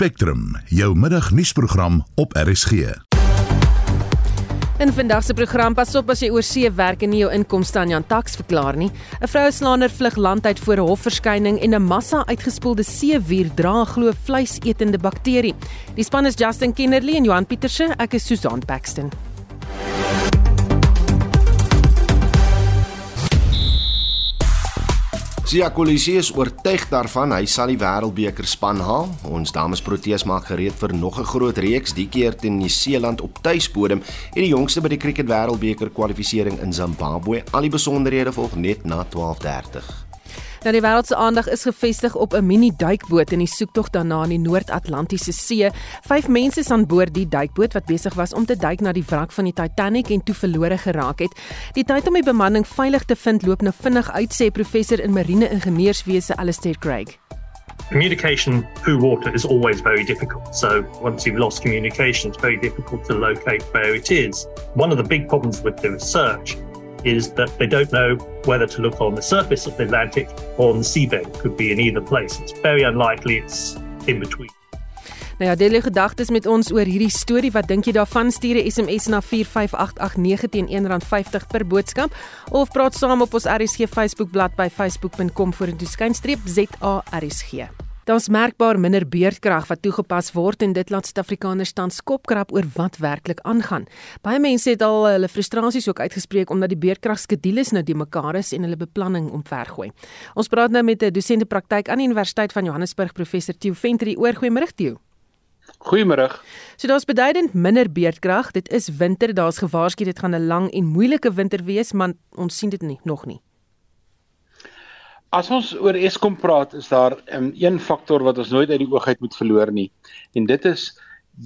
Spectrum, jou middagnuusprogram op RSG. In vandag se program pas op as jy oor see werk en nie jou inkomste aan Jan Tax verklaar nie. 'n Vroueslaander vlug land uit voor 'n hofverskyning en 'n massa uitgespoelde seewier dra glo vleisetende bakterie. Die span is Justin Kennerly en Johan Pieterse. Ek is Susan Paxton. Sia Kolisi is oortuig daarvan hy sal die Wêreldbeker span haal. Ons dames Proteas maak gereed vir nog 'n groot reeks, die keer teen Nieu-Seeland op tuisbodem en die jongste by die Cricket Wêreldbeker kwalifikasie in Zimbabwe. Al die besonderhede volg net na 12:30. Nou die wêreld se aandag is gefestig op 'n mini duikboot in die soektog daarna in die Noord-Atlantiese See. Vyf mense is aan boord die duikboot wat besig was om te duik na die wrak van die Titanic en toe verlore geraak het. Die tyd om die bemanning veilig te vind loop nou vinnig uit sê professor in marine ingenieurswese Alistair Craig. Communication through water is always very difficult. So once you've lost communication, it's very difficult to locate where it is. One of the big problems with the research is that they don't know whether to look on the surface of the Atlantic or on the seabed. Could be in either place. It's very unlikely it's in between. Nou ja, deel jou gedagtes met ons oor hierdie storie. Wat dink jy daarvan? Stuur 'n SMS na 45889 teen R1.50 per boodskap of praat saam op ons RSG Facebookblad by facebook.com vorentoe skynstreep ZARSG. Daar's merkbaar minder beerdkrag wat toegepas word en dit laat Suid-Afrikaners tans kopkrap oor wat werklik aangaan. Baie mense het al hulle frustrasies ook uitgespreek omdat die beerdkragskedules nou die mekaar is en hulle beplanning omvergooi. Ons praat nou met 'n dosente praktyk aan die Universiteit van Johannesburg, professor Theo Ventry. Oorgoeiemôre Theo. Goeiemôre. So daar's beduidend minder beerdkrag. Dit is winter. Daar's gewaarsku dit gaan 'n lang en moeilike winter wees, maar ons sien dit nie nog nie. As ons oor Eskom praat, is daar um, een faktor wat ons nooit uit die oog uit moet verloor nie. En dit is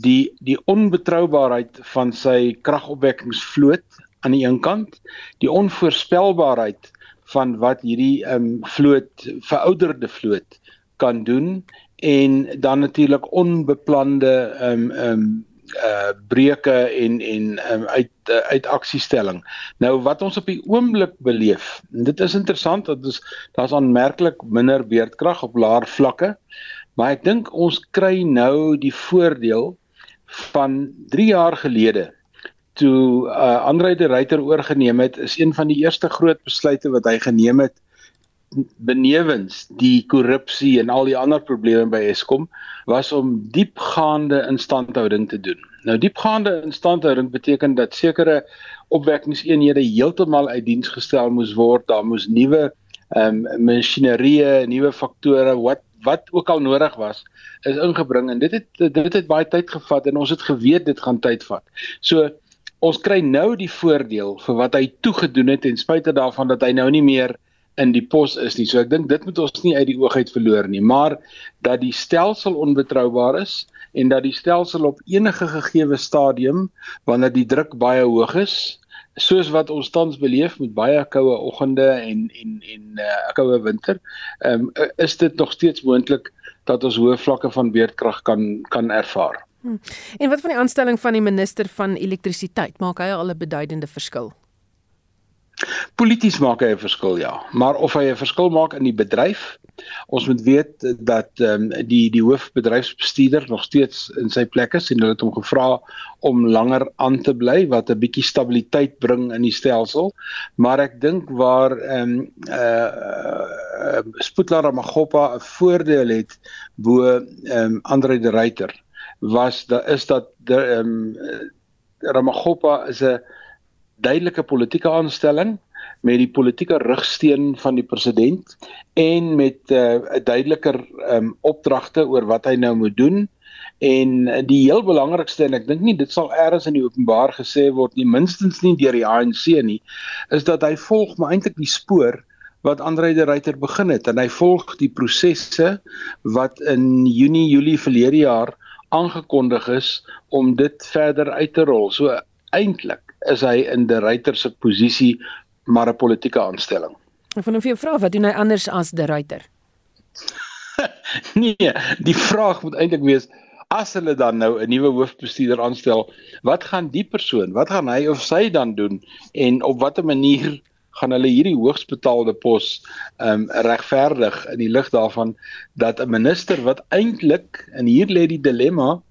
die die onbetroubaarheid van sy kragopwekkingsvloot aan die een kant, die onvoorspelbaarheid van wat hierdie ehm um, vloot verouderde vloot kan doen en dan natuurlik onbeplande ehm um, ehm um, uh breuke en en um, uit uh, uit aksiestelling. Nou wat ons op die oomblik beleef. Dit is interessant dat ons daar's aanmerklik minder beerdkrag op laer vlakke. Maar ek dink ons kry nou die voordeel van 3 jaar gelede toe uh Andre de Ruyter oorgeneem het, is een van die eerste groot besluite wat hy geneem het benewens die korrupsie en al die ander probleme by Eskom was om diepgaande instandhouding te doen. Nou diepgaande instandhouding beteken dat sekere opwekkingseenhede heeltemal uit diens gestel moes word, daar moes nuwe ehm um, masjinerie, nuwe faktore wat wat ook al nodig was is ingebring en dit het dit het baie tyd gevat en ons het geweet dit gaan tyd vat. So ons kry nou die voordeel vir wat hy toegedoen het en spite daarvan dat hy nou nie meer in die pos is nie. So ek dink dit moet ons nie uit die oog uit verloor nie, maar dat die stelsel onbetroubaar is en dat die stelsel op enige gegeewe stadium wanneer die druk baie hoog is, soos wat ons tans beleef met baie koue oggende en en en 'n uh, koue winter, um, is dit nog steeds moontlik dat ons hoë vlakke van beerdkrag kan kan ervaar. Hmm. En wat van die aanstelling van die minister van elektrisiteit? Maak hy al 'n beduidende verskil? Polities maak hy 'n verskil ja, maar of hy 'n verskil maak in die bedryf, ons moet weet dat ehm um, die die hoofbedryfsbestuurder nog steeds in sy plek is en hulle het hom gevra om langer aan te bly wat 'n bietjie stabiliteit bring in die stelsel, maar ek dink waar ehm um, uh, uh Sputlar Ramaggopa 'n voordeel het bo ehm um, Andre de Ruyter was daar is dat ehm um, Ramaggopa is 'n duidelike politieke aanstelling met die politieke rugsteen van die president en met 'n uh, duideliker um, opdragte oor wat hy nou moet doen en uh, die heel belangrikste en ek dink nie dit sal eers in die openbaar gesê word nie minstens nie deur die ANC nie is dat hy volg maar eintlik die spoor wat Andre de Ruyter begin het en hy volg die prosesse wat in Junie Julie verlede jaar aangekondig is om dit verder uit te rol. So eintlik is hy in die ruiter se posisie maar 'n politieke aanstelling. Ek wil net vir jou vra wat doen hy anders as die ruiter? nee, die vraag moet eintlik wees as hulle dan nou 'n nuwe hoofbestuurder aanstel, wat gaan die persoon, wat gaan hy of sy dan doen en op watter manier gaan hulle hierdie hoogsbetaalde pos ehm um, regverdig in die lig daarvan dat 'n minister wat eintlik en hier lê die dilemma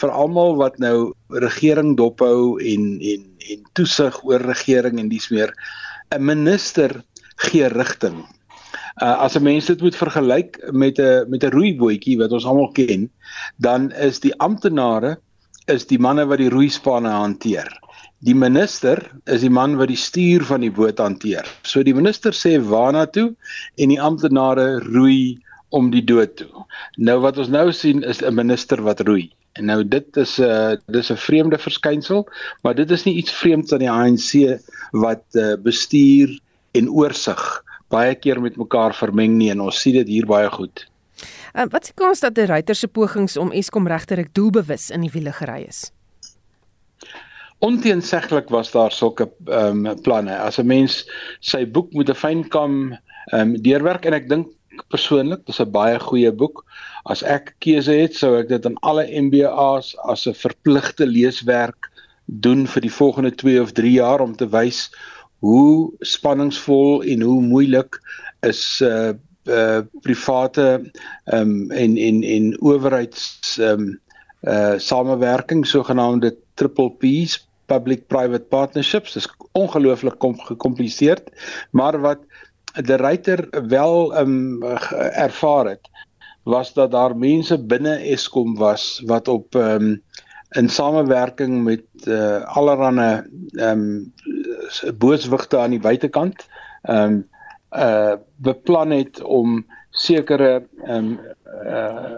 vir almal wat nou regering dophou en en en toesig oor regering en dis meer 'n minister gee rigting. Uh, as 'n mens dit moet vergelyk met 'n met 'n roeibootjie wat ons almal ken, dan is die amptenare is die manne wat die roeispanne hanteer. Die minister is die man wat die stuur van die boot hanteer. So die minister sê waarna toe en die amptenare roei om die dood toe. Nou wat ons nou sien is 'n minister wat roei. En nou dit is 'n uh, dis 'n vreemde verskynsel, maar dit is nie iets vreemds aan die ANC wat uh, bestuur en oorsig baie keer met mekaar vermeng nie en ons sien dit hier baie goed. Uh, wat se kans dat die ruiter se pogings om Eskom regterik doelbewus in die wiele gery is? Onteenseglik was daar sulke ehm um, planne. As 'n mens sy boek moet 'n fynkam ehm um, deurwerk en ek dink persoonlik, dis 'n baie goeie boek. As ek keuse het, sou ek dit aan alle MBA's as 'n verpligte leeswerk doen vir die volgende 2 of 3 jaar om te wys hoe spanningsvol en hoe moeilik is uh uh private um en en en owerheids um uh samewerking sogenaamde triple P's public private partnerships dis ongelooflik kom gekompliseerd maar wat die ryter wel um ervaar het was dat daar mense binne Eskom was wat op um in samewerking met uh allerlei ehm um, booswigte aan die buitekant ehm um, uh beplan het om sekere ehm um, uh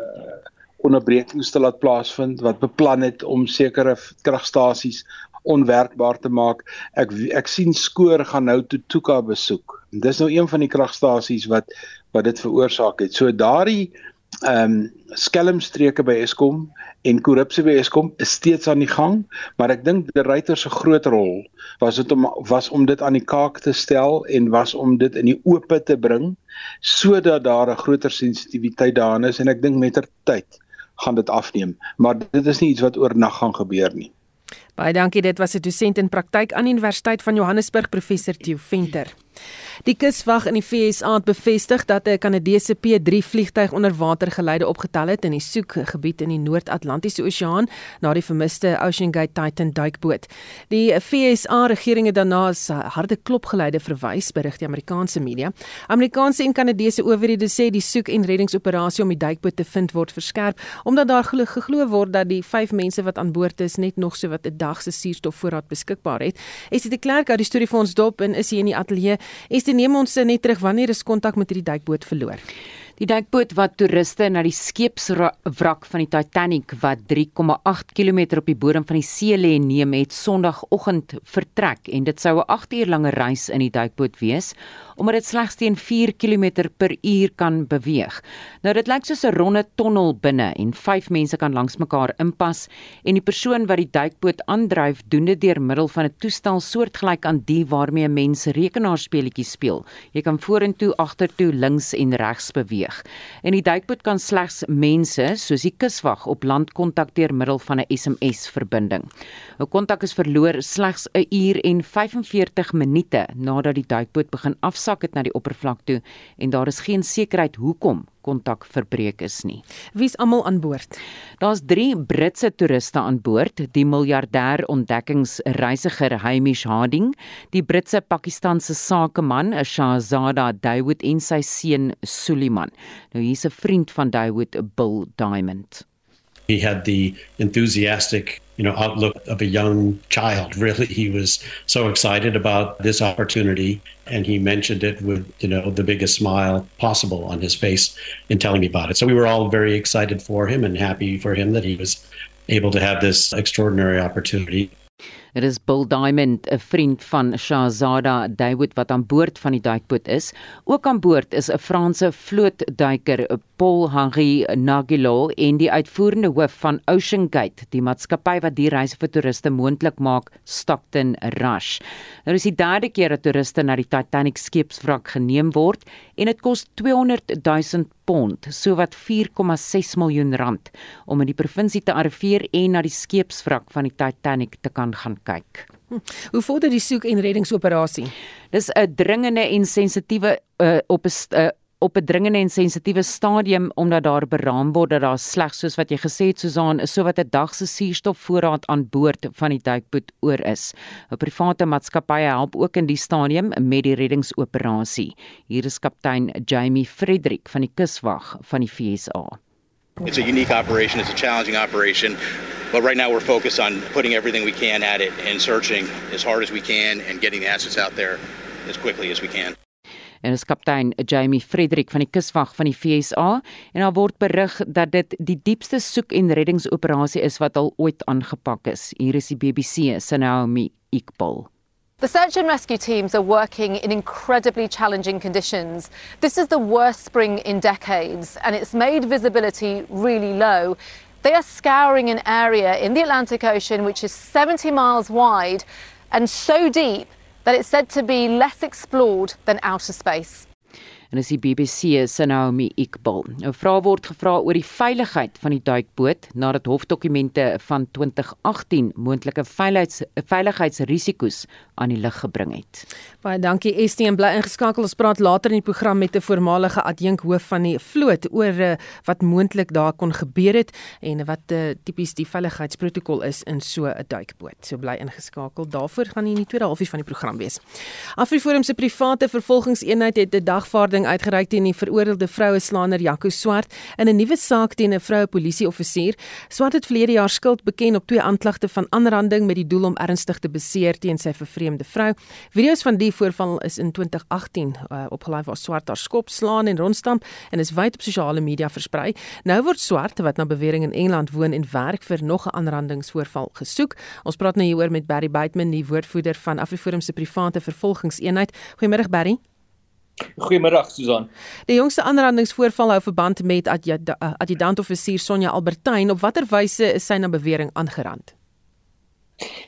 onderbrekings te laat plaasvind wat beplan het om sekere kragstasies onwerkbaar te maak. Ek ek sien skoor gaan nou Tutuka besoek. Dis nou een van die kragstasies wat wat dit veroorsaak het. So daardie ehm um, skelmstreke by Eskom en korrupsie by Eskom is steeds aan die gang, maar ek dink die ryter se groot rol was dit om was om dit aan die kaak te stel en was om dit in die oop te bring sodat daar 'n groter sensitiwiteit daarin is en ek dink met ter tyd gaan dit afneem, maar dit is nie iets wat oornag gaan gebeur nie. Baie dankie, dit was 'n dosent in praktyk aan die Universiteit van Johannesburg, professor Theo Venter. Die kuswag in die FSA het bevestig dat 'n Kanadese P3 vliegtyg onder water geleide opgetel het in die soekgebied in die Noord-Atlantiese Oseaan na die vermiste Ocean Gate Titan duikboot. Die FSA regering het daarna as harde klopgeleide verwys, berig die Amerikaanse media. Amerikaanse en Kanadese owerhede sê die soek- en reddingsoperasie om die duikboot te vind word verskerp omdat daar geglo word dat die 5 mense wat aan boord is net nog so wat 'n dag se suurstofvoorraad beskikbaar het. Dit 'n klerk uit die storie vir ons dop en is hy in die ateljee? Christie, neem ons net terug wanneer is kontak met hierdie duikboot verloor? Die duikboot wat toeriste na die skeepswrak van die Titanic wat 3,8 km op die bodem van die see lê neem het Sondagoggend vertrek en dit sou 'n 8 uur lange reis in die duikboot wees omdat dit slegs teen 4 km per uur kan beweeg. Nou dit lyk soos 'n ronde tonnel binne en 5 mense kan langs mekaar inpas en die persoon wat die duikboot aandryf doen dit deur middel van 'n toestel soortgelyk aan die waarmee 'n mens rekenaarspeletjies speel. Jy kan vorentoe, agtertoe, links en regs beweeg vlieg. En die duikboot kan slegs mense soos die kuswag op land kontak deur middel van 'n SMS verbinding. 'n Kontak is verloor slegs 'n uur en 45 minute nadat die duikboot begin afsak het na die oppervlak toe en daar is geen sekerheid hoekom kontak verbreek is nie. Wie's almal aan boord? Daar's 3 Britse toeriste aan boord, die miljardêr ontdekkingsreisiger Hamish Harding, die Britse Pakistanse sakeman Shahzada Dawood en sy seun Suleiman. Nou hier's 'n vriend van Dawood, Bill Diamond. He had the enthusiastic you know outlook of a young child. Really he was so excited about this opportunity and he mentioned it with you know the biggest smile possible on his face in telling me about it. So we were all very excited for him and happy for him that he was able to have this extraordinary opportunity Dit is Bill Diamond, 'n vriend van Shahzada Dawood wat aan boord van die duikboot is. Ook aan boord is 'n Franse vlootduiker, Paul Henri Nagilo en die uitvoerende hoof van Ocean Gate, die maatskappy wat die reise vir toeriste moontlik maak, Stockton Rush. Nou is die derde keer dat toeriste na die Titanic skeepswrak geneem word en dit kos 200 000 pond, sowat 4,6 miljoen rand, om in die provinsie te arriveer en na die skeepswrak van die Titanic te kan gaan kyk. Hm. Hoe vorder die soek en reddingsoperasie? Dis 'n dringende en sensitiewe uh, op 'n uh, op 'n dringende en sensitiewe stadium omdat daar beraam word dat daar slegs soos wat jy gesê het Susan is so wat 'n dag se suurstofvoorraad aan boord van die duikboot oor is. 'n Private maatskappy help ook in die stadium met die reddingsoperasie. Hier is kaptein Jamie Frederik van die kuswag van die FSA. It's a unique operation, it's a challenging operation, but right now we're focused on putting everything we can at it and searching as hard as we can and getting the assets out there as quickly as we can en is kaptein Jamie Frederik van die kuswag van die FSA en daar word berig dat dit die diepste soek- en reddingsoperasie is wat al ooit aangepak is. Hier is die BBC se Naomi Ikbal. The search and rescue teams are working in incredibly challenging conditions. This is the worst spring in decades, and it's made visibility really low. They are scouring an area in the Atlantic Ocean which is 70 miles wide and so deep that it's said to be less explored than outer space. En as die BBC se Naomi Ikbal. 'n Vraag word gevra oor die veiligheid van die duikboot nadat hofdokumente van 2018 moontlike veiligheids veiligheidsrisiko's aan die lig gebring het. Baie dankie Estie en bly ingeskakel. Ons praat later in die program met 'n voormalige adjunkhoof van die vloot oor uh, wat moontlik daar kon gebeur het en wat uh, tipies die veiligheidsprotokol is in so 'n duikboot. So bly ingeskakel. Daarvoor gaan nie in die tweede halfuur van die program wees. Afriforum se private vervolgingseenheid het 'n dagvaarding uitgereik teen die veroordeelde vroue slaander Jaco Swart in 'n nuwe saak teen 'n vroue polisieoffisier. Swart het verlede jaar skuld beken op twee aanklagte van aanranding met die doel om ernstig te beseer teen sy vervreemde vrou. Video's van die voorval is in 2018 uh, opgelaai waar Swart haar skop slaan en rondstamp en is wyd op sosiale media versprei. Nou word Swart wat na bewering in Engeland woon en werk vir nog 'n aanrandingsvoorval gesoek. Ons praat nou hieroor met Barry Bateman, die woordvoerder van Afriforum se private vervolgingseenheid. Goeiemôre Barry. Goeiemôre Susan. Die jongste aanrandingsvoorval hou verband met adjutant-offisier Sonja Albertyn. Op watter wyse is sy na bewering aangerand?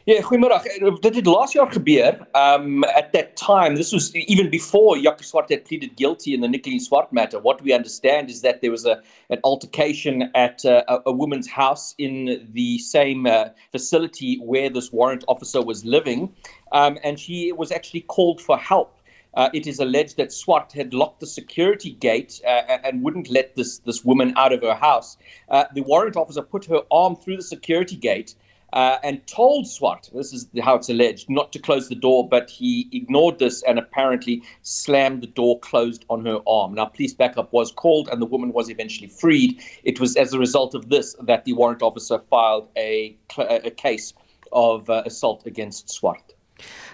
Ja, goeiemôre. Dit het laas jaar gebeur. Um at that time, this was even before Jaco Swart had pleaded guilty in the Nicoline Swart matter. What we understand is that there was a an altercation at uh, a, a woman's house in the same uh, facility where this warrant officer was living. Um and she was actually called for help. Uh, it is alleged that SWAT had locked the security gate uh, and wouldn't let this this woman out of her house. Uh, the warrant officer put her arm through the security gate uh, and told SWAT, this is how it's alleged, not to close the door, but he ignored this and apparently slammed the door closed on her arm. Now, police backup was called and the woman was eventually freed. It was as a result of this that the warrant officer filed a, a case of uh, assault against SWAT.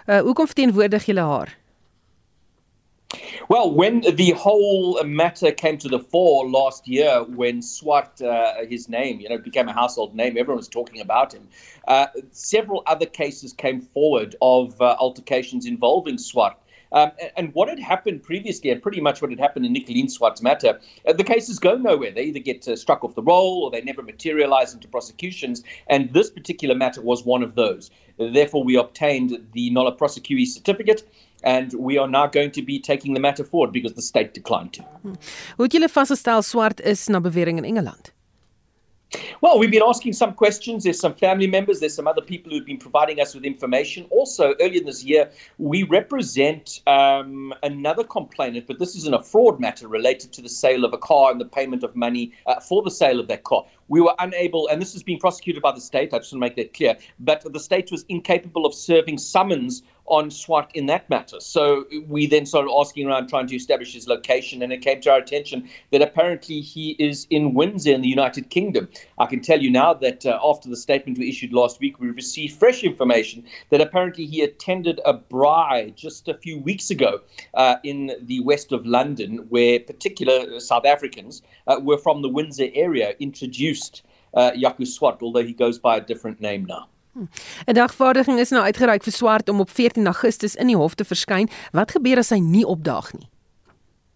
Uh, hoe kom verteenwoordig julle haar? Well, when the whole matter came to the fore last year, when Swat, uh, his name, you know, became a household name, everyone was talking about him. Uh, several other cases came forward of uh, altercations involving Swat. Um, and what had happened previously, and pretty much what had happened in Nicoline Swat's matter, uh, the cases go nowhere. They either get uh, struck off the roll or they never materialize into prosecutions. And this particular matter was one of those. Therefore, we obtained the Nola Prosecutie certificate. And we are now going to be taking the matter forward because the state declined to. Hoe het julle vasgestel swart is na bewering in Engeland? Well, we've been asking some questions. There's some family members, there's some other people who've been providing us with information. Also, earlier this year, we represent um, another complainant, but this isn't a fraud matter related to the sale of a car and the payment of money uh, for the sale of that car. We were unable, and this is being prosecuted by the state, I just want to make that clear, but the state was incapable of serving summons on SWAT in that matter. So we then started asking around trying to establish his location, and it came to our attention that apparently he is in Windsor in the United Kingdom. I can tell you now that uh, after the statement we issued last week, we received fresh information that apparently he attended a bride just a few weeks ago uh, in the west of London, where particular South Africans uh, were from the Windsor area introduced uh, Yaku Swat, although he goes by a different name now. 'n Dagvaardiging is nou uitgereik vir Swart om op 14 Augustus in die hof te verskyn. Wat gebeur as hy nie opdaag nie?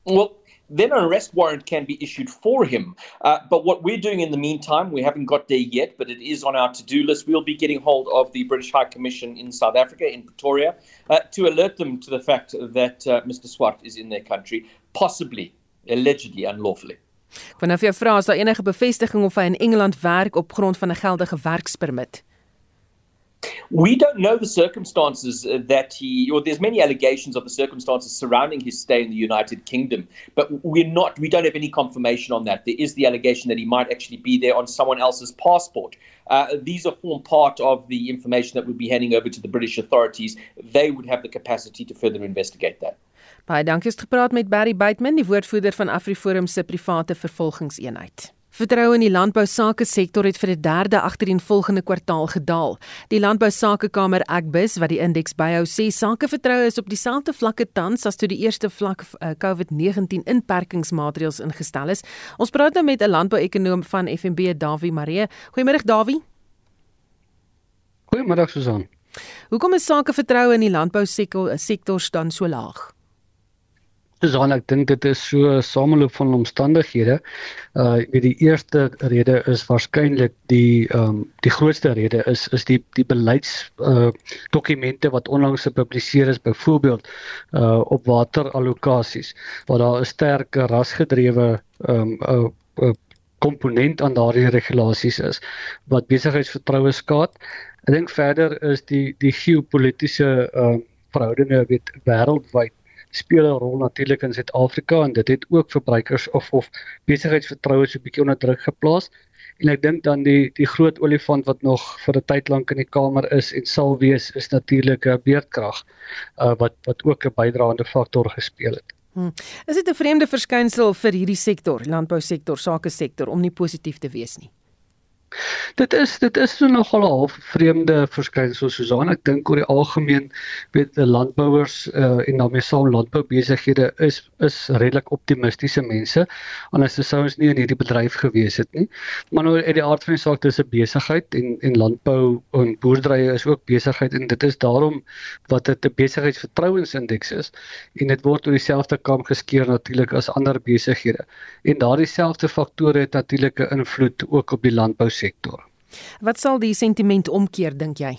Well, then an arrest warrant can be issued for him. Uh, but what we're doing in the meantime, we haven't got there yet, but it is on our to do list. We'll be getting hold of the British High Commission in South Africa, in Pretoria, uh, to alert them to the fact that uh, Mr. Swart is in their country, possibly, allegedly, unlawfully. Ek wou nou vir jou vra as daar enige bevestiging of hy in Engeland werk op grond van 'n geldige werkspermit. We don't know the circumstances uh, that he, or there's many allegations of the circumstances surrounding his stay in the United Kingdom, but we're not, we don't have any confirmation on that. There is the allegation that he might actually be there on someone else's passport. Uh, these are form part of the information that would be handing over to the British authorities. They would have the capacity to further investigate that. Baie dankie het gepraat met Barry Bateman, die woordvoerder van AfriForum se private vervolgingseenheid. Vertroue in die landbou sake sektor het vir die derde agtereenvolgende kwartaal gedaal. Die landbou sakekamer Agbus wat die indeks byhou sê sakevertroue is op dieselfde vlakke tans as toe die eerste vlak uh, COVID-19 inperkingsmaatreëls ingestel is. Ons praat nou met 'n landbouekonoom van FNB, Dawie Maree. Goeiemôre Dawie. Goeiemôre Susan. Hoekom is sakevertroue in die landbou sektor dan so laag? Susan, ek dink dit is so 'n sameloop van omstandighede. Uh weet die eerste rede is waarskynlik die ehm um, die grootste rede is is die die beleids uh dokumente wat onlangs gepubliseer is byvoorbeeld uh op waterallokasies waar daar 'n sterk rasgedrewe ehm um, 'n uh, komponent aan daardie regulasies is wat besigheidsvertroue skaad. Ek dink verder is die die geopolitiese uh verhoudinge weet wêreldwyd speel 'n rol natuurlik in Suid-Afrika en dit het ook verbruikers of of besigheidsvertroue so 'n bietjie onder druk geplaas. En ek dink dan die die groot olifant wat nog vir 'n tyd lank in die kamer is en sal wees is natuurlik 'n beerdkrag uh, wat wat ook 'n bydraende faktor gespeel het. Hmm. Is dit 'n vreemde verskynsel vir hierdie sektor, landbousektor, sake sektor om nie positief te wees nie? Dit is dit is so nogal 'n half vreemde verskynsel Susan. Ek dink oor die algemeen weet die landbouers uh, en daarmee saam landboubesighede is is redelik optimistiese mense. Anders sou ons nie in hierdie bedryf gewees het nie. Maar nou uit die aard van die saak dis 'n besigheid en en landbou en boerderye is ook besigheid en dit is daarom wat dit 'n besigheidsvertrouensindeks is en dit word oor dieselfde kam geskeer natuurlik as ander besighede. En daardie selfde faktore het natuurlik 'n invloed ook op die landbou sektor. Wat sal die sentiment omkeer dink jy?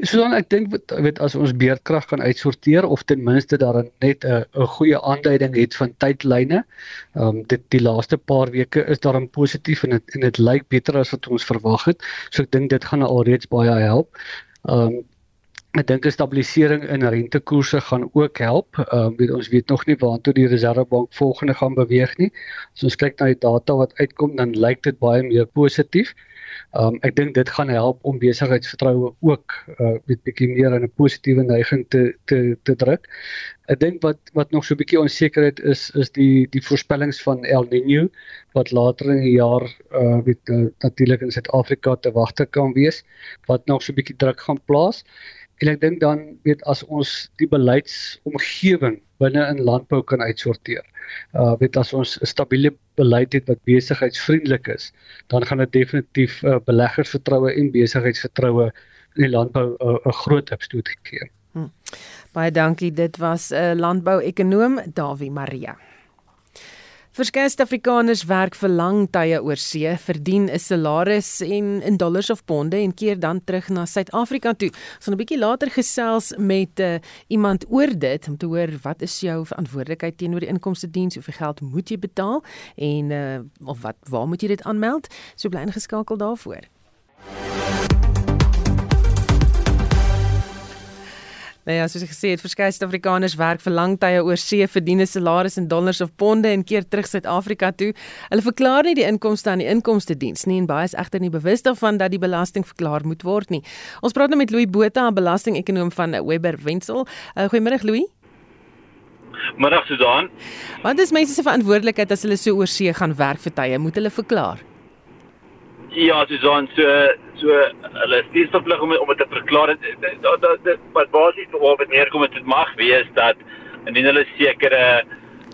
Sodan ek dink weet, as ons beerdkrag kan uitsorteer of ten minste daar net 'n 'n goeie aanduiding het van tydlyne. Ehm um, dit die laaste paar weke is daar 'n positief en dit en dit lyk beter as wat ons verwag het. So ek dink dit gaan alreeds baie help. Ehm um, Ek dink 'n stabilisering in rentekoerse gaan ook help. Ehm uh, ons weet nog nie waartoe die Reservebank volgende gaan beweeg nie. As ons kyk na die data wat uitkom, dan lyk dit baie meer positief. Ehm um, ek dink dit gaan help om besigheidsvertroue ook uh met bietjie meer in 'n positiewe neiging te te te druk. Ek dink wat wat nog so 'n bietjie onsekerheid is is die die voorspellings van El Niño wat later in die jaar uh weet uh, natuurlik in Suid-Afrika te wagte kan wees wat nog so 'n bietjie druk gaan plaas. En ek dink dan weet as ons die beleidsomgewing binne in landbou kan uitsorteer. Uh weet as ons 'n stabiele beleid het wat besigheidsvriendelik is, dan gaan dit definitief uh, beleggersvertroue en besigheidsvertroue in die landbou 'n uh, groot opstoot gee. Hm. Baie dankie. Dit was 'n uh, landbou-ekonoom, Dawie Maria. Verskeie Suid-Afrikaners werk vir lang tye oor see, verdien 'n salaris en in dollars of ponde en keer dan terug na Suid-Afrika toe. Ons gaan 'n bietjie later gesels met uh, iemand oor dit om te hoor wat is jou verantwoordelikheid teenoor die inkomste diens, hoeveel geld moet jy betaal en uh, of wat waar moet jy dit aanmeld? So bly ingeskakel daarvoor. Nou ja, soos ek gesê het, verskeie Suid-Afrikaners werk vir lang tye oor see, verdien 'n salaris in dollars of ponde en keer terug Suid-Afrika toe. Hulle verklaar nie die inkomste aan die inkomste diens nie en baie is egter nie bewus daarvan dat die belasting verklaar moet word nie. Ons praat nou met Louis Botha, 'n belastingekonoom van Webber Wentzel. Uh, Goeiemôre Louis. Middag Susan. Wat is mense se verantwoordelikheid as hulle so oor see gaan werk vir tye? Moet hulle verklaar? Ja, Susan, so so hulle is nie verplig om om te verklaar dat dat dat wat basies waarop dit neerkom dit mag wees dat indien hulle sekere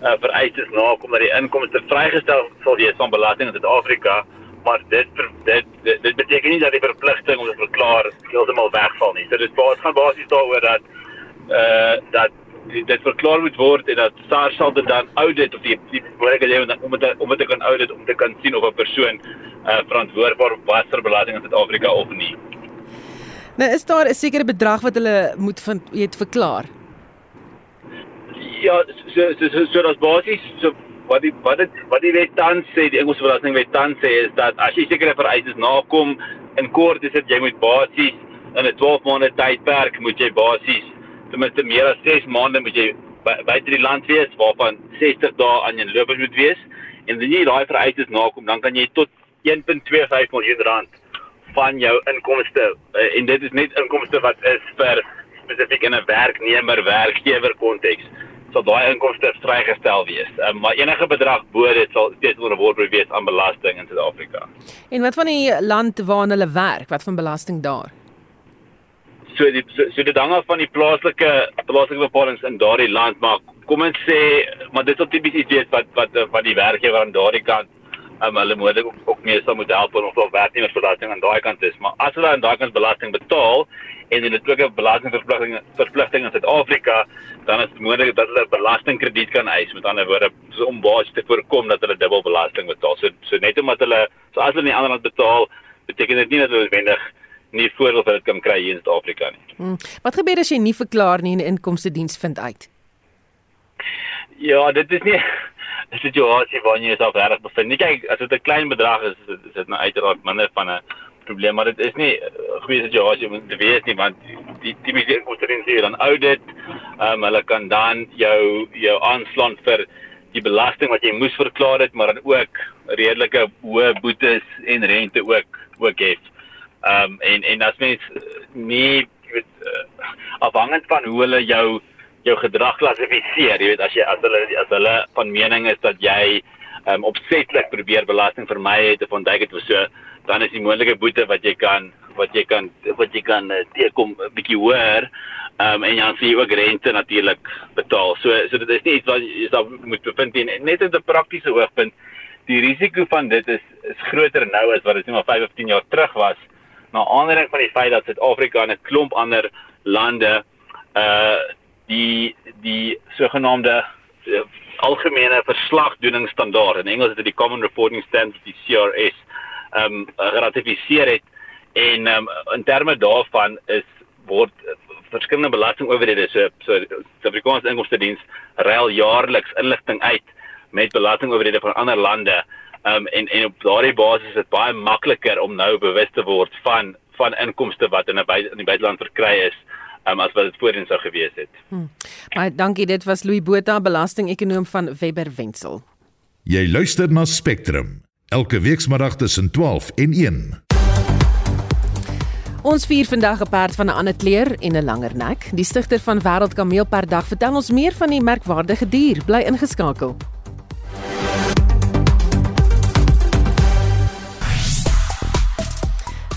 uh, vereistes nakom dat die inkomste vrygestel sal wees van belasting in Suid-Afrika, maar dit dit dit, dit beteken nie dat die verpligting om te verklaar heeltemal wegval nie. So dit gaan basies daaroor dat eh uh, dat dit verklaar moet word en dat SARS sal dit dan audit of die die moontlikheid hê om dit om dit te kan audit om te kan sien of 'n persoon uh, verantwoordbaar was vir belasting in Suid-Afrika of nie. Nou is daar 'n sekere bedrag wat hulle moet vind weet verklaar. Ja, so so so, so dat basies so wat die wat dit wat die wet tans sê, die Engelse belastingwet tans sê is dat as jy sekere vereistes nakom in kort is dit jy moet basies in 'n 12 maande tydperk moet jy basies ten minste meer as 6 maande moet jy buite die land wees waarvan 60 dae aan jou lopers moet wees en as jy daai vereistes nakom dan kan jy tot 1.25 miljoen rand van jou inkomste uh, en dit is net inkomste wat is vir spesifiek in 'n werknemer werkgewer konteks sal daai inkomste vrygestel wees. Um, maar enige bedrag bo dit sal steeds onderworpe wees aan belasting in Suid-Afrika. En wat van die land waar hulle werk, wat van belasting daar? So die so, so dit hang af van die plaaslike plaaslike bepalings in daardie land, maar kom ons sê maar dit is tipies iets weet wat wat van die werkgewer aan daardie kant um, hulle moet ook, ook meer sou moet help om of werknemersbelasting aan daai kant is. Maar as hulle aan daai kant belasting betaal en hulle het ook 'n belastingverpligting verpligting in Suid-Afrika, dan is dit moontlik dat hulle belastingkrediet kan eis. Met ander woorde, so om basies te voorkom dat hulle dubbel belasting betaal. So so net omdat hulle so as hulle in 'n ander land betaal, beteken dit nie dat hulle wendig nie voordeel vir dit kan kry hier in Suid-Afrika nie. Hmm. Wat gebeur as jy nie verklaar nie en 'n inkomste diens vind uit? Ja, dit is nie 'n situasie waarin jy jouself reg bevind. Nie kyk, as dit 'n klein bedrag is, is dit nou uiteraard minder van 'n probleem, maar dit is nie 'n goeie situasie om te wees nie want die die mense moet erin sien dan audit, ehm um, hulle kan dan jou jou aanslaan vir die belasting wat jy moes verklaar het, maar dan ook redelike hoë boetes en rente ook ook hê. Ehm um, en en as mens nie weet uh, afhangend van hoe hulle jou jou gedrag klassifiseer. Jy weet as jy as hulle as hulle van mening is dat jy um, opsetlik probeer belasting vermy het of ontduik het of so, dan is die moontlike boete wat jy kan wat jy kan wat jy kan uh, teekom 'n bietjie hoër. Ehm um, en dan sien jy ook rente natuurlik betaal. So so dit is nie iets wat jy sal moet bevind nie. Net in 'n praktiese oogpunt, die risiko van dit is is groter nou as wat dit net maar 5 of 10 jaar terug was. Na aanleiding van die feit dat Suid-Afrika en 'n klomp ander lande uh die die sogenaamde uh, algemene verslagdoeningsstandaard in Engels is dit die Common Reporting Standards die CRS um, geratifiseer het en um, in terme daarvan is word uh, verskillende belastingowerhede so so die Suid-Afrikaanse inkomste diens ruil jaarliks inligting uit met belastingowerhede van ander lande um, en en op daardie basis is dit baie makliker om nou bewus te word van van inkomste wat in 'n in die buiteland verkry is um, as wat dit voorheen sou gewees het. Hmm. Baie dankie, dit was Louis Botha, belastingekonoom van Webber Wentzel. Jy luister na Spectrum elke weekmiddag tussen 12 en 1. Ons vier vandag 'n perd van 'n ander kleur en 'n langer nek. Die stigter van Wêreld Kameelperddag vertel ons meer van die merkwaardige dier. Bly ingeskakel.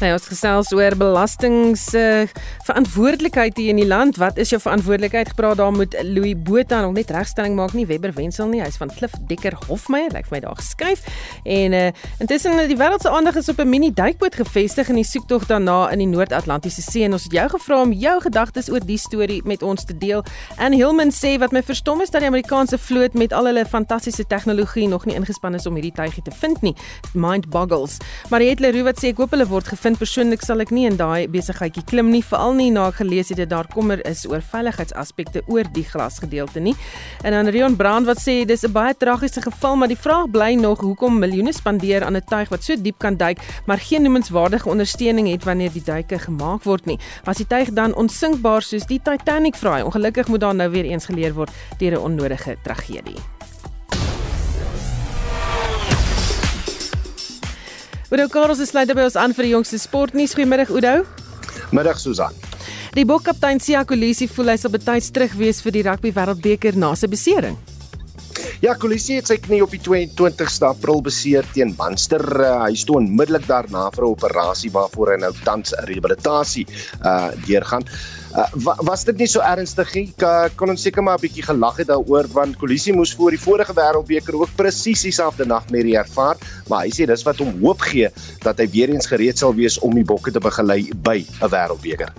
Nou ons gesels oor belastings uh, verantwoordelikheid hier in die land. Wat is jou verantwoordelikheid? Gepraat daar met Louis Botha nog net regstelling maak nie Webber Wensel nie. Hy's van Klif Dekker Hofmeyer. Lyk vir my daar geskuif. En uh, intussen die wêreld se aandag is op 'n mini duikboot gevestig in die soektog daarna in die Noord-Atlantiese See en ons het jou gevra om jou gedagtes oor die storie met ons te deel. En Hillman sê wat my verstom is dat die Amerikaanse vloot met al hulle fantastiese tegnologie nog nie ingespan is om hierdie tuigie te vind nie. Mind boggles. Mariette Leroux wat sê ek hoop hulle word gevind vind persoonlik sal ek nie in daai besigheidjie klim nie, veral nie na gelees het dat daar kommer is oor veiligheidsaspekte oor die glasgedeelte nie. En dan Rion Brand wat sê dis 'n baie tragiese geval, maar die vraag bly nog hoekom miljoene spandeer aan 'n tuig wat so diep kan duik, maar geen noemenswaardige ondersteuning het wanneer die duike gemaak word nie. Was die tuig dan onsinkbaar soos die Titanic vraai? Ongelukkig moet daar nou weer eens geleer word deur 'n onnodige tragedie. Oudo Karels is sluit by ons aan vir die jongste sportnuus. Goeiemiddag Oudo. Middag Susan. Die bokkaptein Sia Kolisi voel hy sal betyds terug wees vir die rugby wêreldbeker na sy besering. Ja, Kolisi het sy knie op die 22ste April beseer teen Munster. Uh, hy stoon onmiddellik daarna vir 'n operasie waarvoor hy nou tans rehabilitasie uh deurgaan. Uh, was dit nie so ernstig nie? Kon ons seker maar 'n bietjie gelag het daaroor want Kolisi moes voor die vorige wêreldbeker ook presies dieselfde nagmerrie ervaar, maar hy sê dis wat hom hoop gee dat hy weer eens gereed sal wees om die bokke te begelei by 'n wêreldbeker.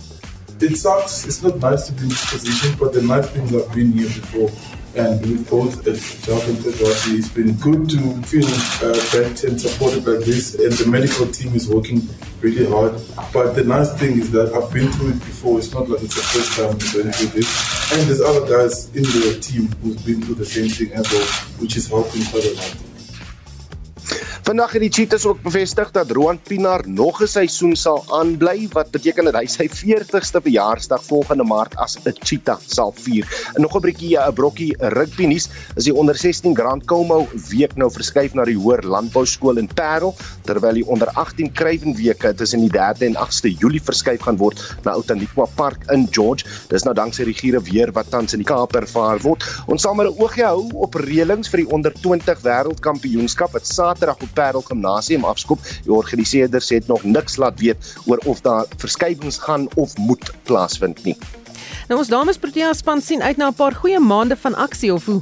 It sucks. It's not nice to be in this position, but the nice things I've been here before. And with both Jock and Tedwasi, it's been good to feel uh, backed and supported like this. And the medical team is working really hard. But the nice thing is that I've been through it before. It's not like it's the first time I'm going through this. And there's other guys in the team who's been through the same thing as well, which is helping quite a lot. Vandag het die Cheetahs ook bevestig dat Roan Pinaar nog 'n seisoen sal aanbly wat beteken dat hy sy 40ste verjaarsdag volgende Maart as 'n Cheetah sal vier. En nog 'n bietjie 'n brokkie rugby nuus is die onder 16 Grand Como week nou verskuif na die Hoër Landbou Skool in Parel terwyl die onder 18 Kruiven weke tussen die 3de en 8ste Julie verskuif gaan word na Outaniqua Park in George. Dis nou danksy die giere weer wat tans in die Kaap ervaar word. Ons sal maar 'n oogie hou op reëlings vir die onder 20 wêreldkampioenskap wat Saterdag op Parel Gimnasium afskop. Die organiseerders het nog niks laat weet oor of daar verskywings gaan of moet plaasvind nie. Nou ons dames Protea span sien uit na 'n paar goeie maande van aksie of hoe?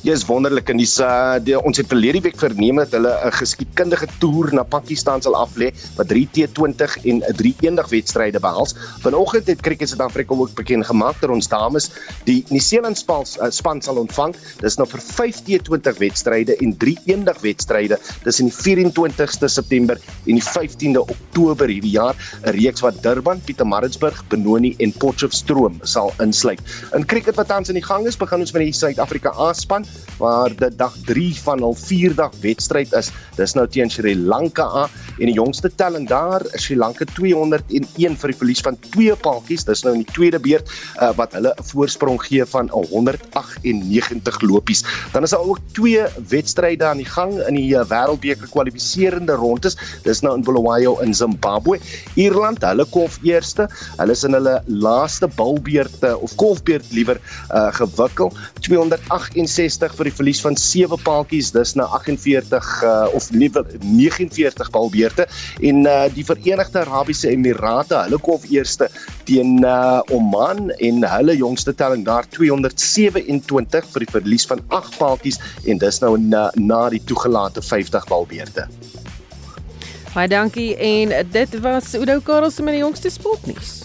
Is wonderlik en dis uh die, ons het verlede week verneem dat hulle 'n geskiedkundige toer na Pakistan sal aflê wat 3 T20 en 'n 3 eendag wedstryde behels. Vanoggend het Cricket Suid-Afrika ook bekend gemaak dat ons dames die Nieu-Seeland span, uh, span sal ontvang. Dis nou vir 5 T20 wedstryde en 3 eendag wedstryde tussen die 24ste September en die 15de Oktober hierdie jaar, 'n reeks wat Durban, Pietermaritzburg, Benoni en Potchefstroom sal insluit. In cricket wat tans in die gang is, begin ons met die Suid-Afrika A span waar dit dag 3 van hul 4 dag wedstryd is. Dis nou teen Sri Lanka aan en die jongste telling daar is Sri Lanka 201 vir die verlies van twee paaltjies. Dis nou in die tweede beurt uh, wat hulle 'n voorsprong gee van 198 lopies. Dan is daar ook twee wedstryde aan die gang in die uh, Wêreldbeker kwalifiserende rondes. Dis nou in Bulawayo in Zimbabwe. Ierland, hulle kolf eerste. Hulle is in hulle laaste bulbeurt of kolfbeurt liewer uh, gewikkel. 268 vir die verlies van sewe paaltjies. Dis nou 48 uh, of liewer 49 balbeurte en uh, die Verenigde Arabiese Emirate, hulle kolf eerste teen uh, Oman en hulle jongste telling daar 227 vir die verlies van 8 paaltjies en dis nou na, na die toegelate 50 balbeurte. Baie dankie en dit was Oudo Karels met die jongste sportnuus.